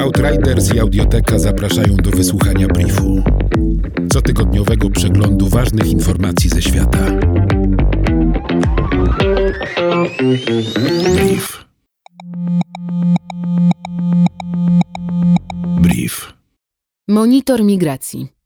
Outriders i Audioteka zapraszają do wysłuchania briefu. Cotygodniowego przeglądu ważnych informacji ze świata. Brief. Brief. Monitor migracji.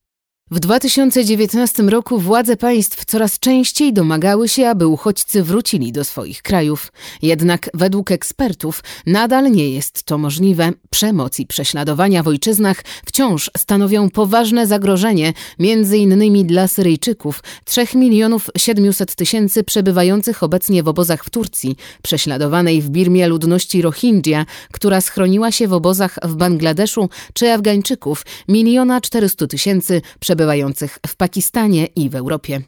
W 2019 roku władze państw coraz częściej domagały się, aby uchodźcy wrócili do swoich krajów. Jednak według ekspertów nadal nie jest to możliwe. Przemoc i prześladowania w ojczyznach wciąż stanowią poważne zagrożenie, między innymi dla Syryjczyków, 3 milionów 700 tysięcy przebywających obecnie w obozach w Turcji, prześladowanej w Birmie ludności Rohingya, która schroniła się w obozach w Bangladeszu, czy Afgańczyków, miliona 400 tysięcy przebywających przebywających w Pakistanie i w Europie.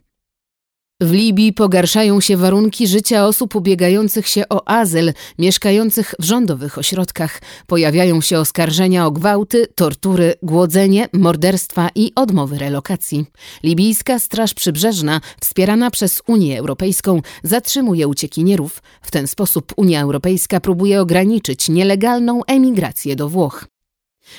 W Libii pogarszają się warunki życia osób ubiegających się o azyl, mieszkających w rządowych ośrodkach. Pojawiają się oskarżenia o gwałty, tortury, głodzenie, morderstwa i odmowy relokacji. Libijska Straż Przybrzeżna, wspierana przez Unię Europejską, zatrzymuje uciekinierów. W ten sposób Unia Europejska próbuje ograniczyć nielegalną emigrację do Włoch.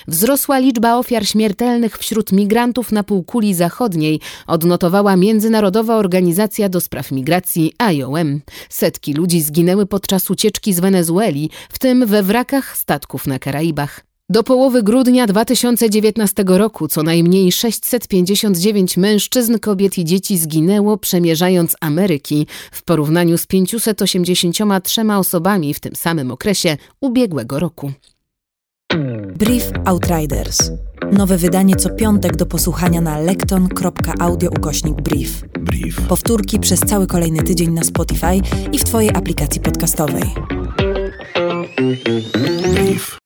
Wzrosła liczba ofiar śmiertelnych wśród migrantów na półkuli zachodniej, odnotowała Międzynarodowa Organizacja do Spraw Migracji IOM. Setki ludzi zginęły podczas ucieczki z Wenezueli, w tym we wrakach statków na Karaibach. Do połowy grudnia 2019 roku co najmniej 659 mężczyzn, kobiet i dzieci zginęło przemierzając Ameryki w porównaniu z 583 osobami w tym samym okresie ubiegłego roku. Brief Outriders. Nowe wydanie co piątek do posłuchania na lekton.audio ukośnik brief. Brief. Powtórki przez cały kolejny tydzień na Spotify i w Twojej aplikacji podcastowej. Brief.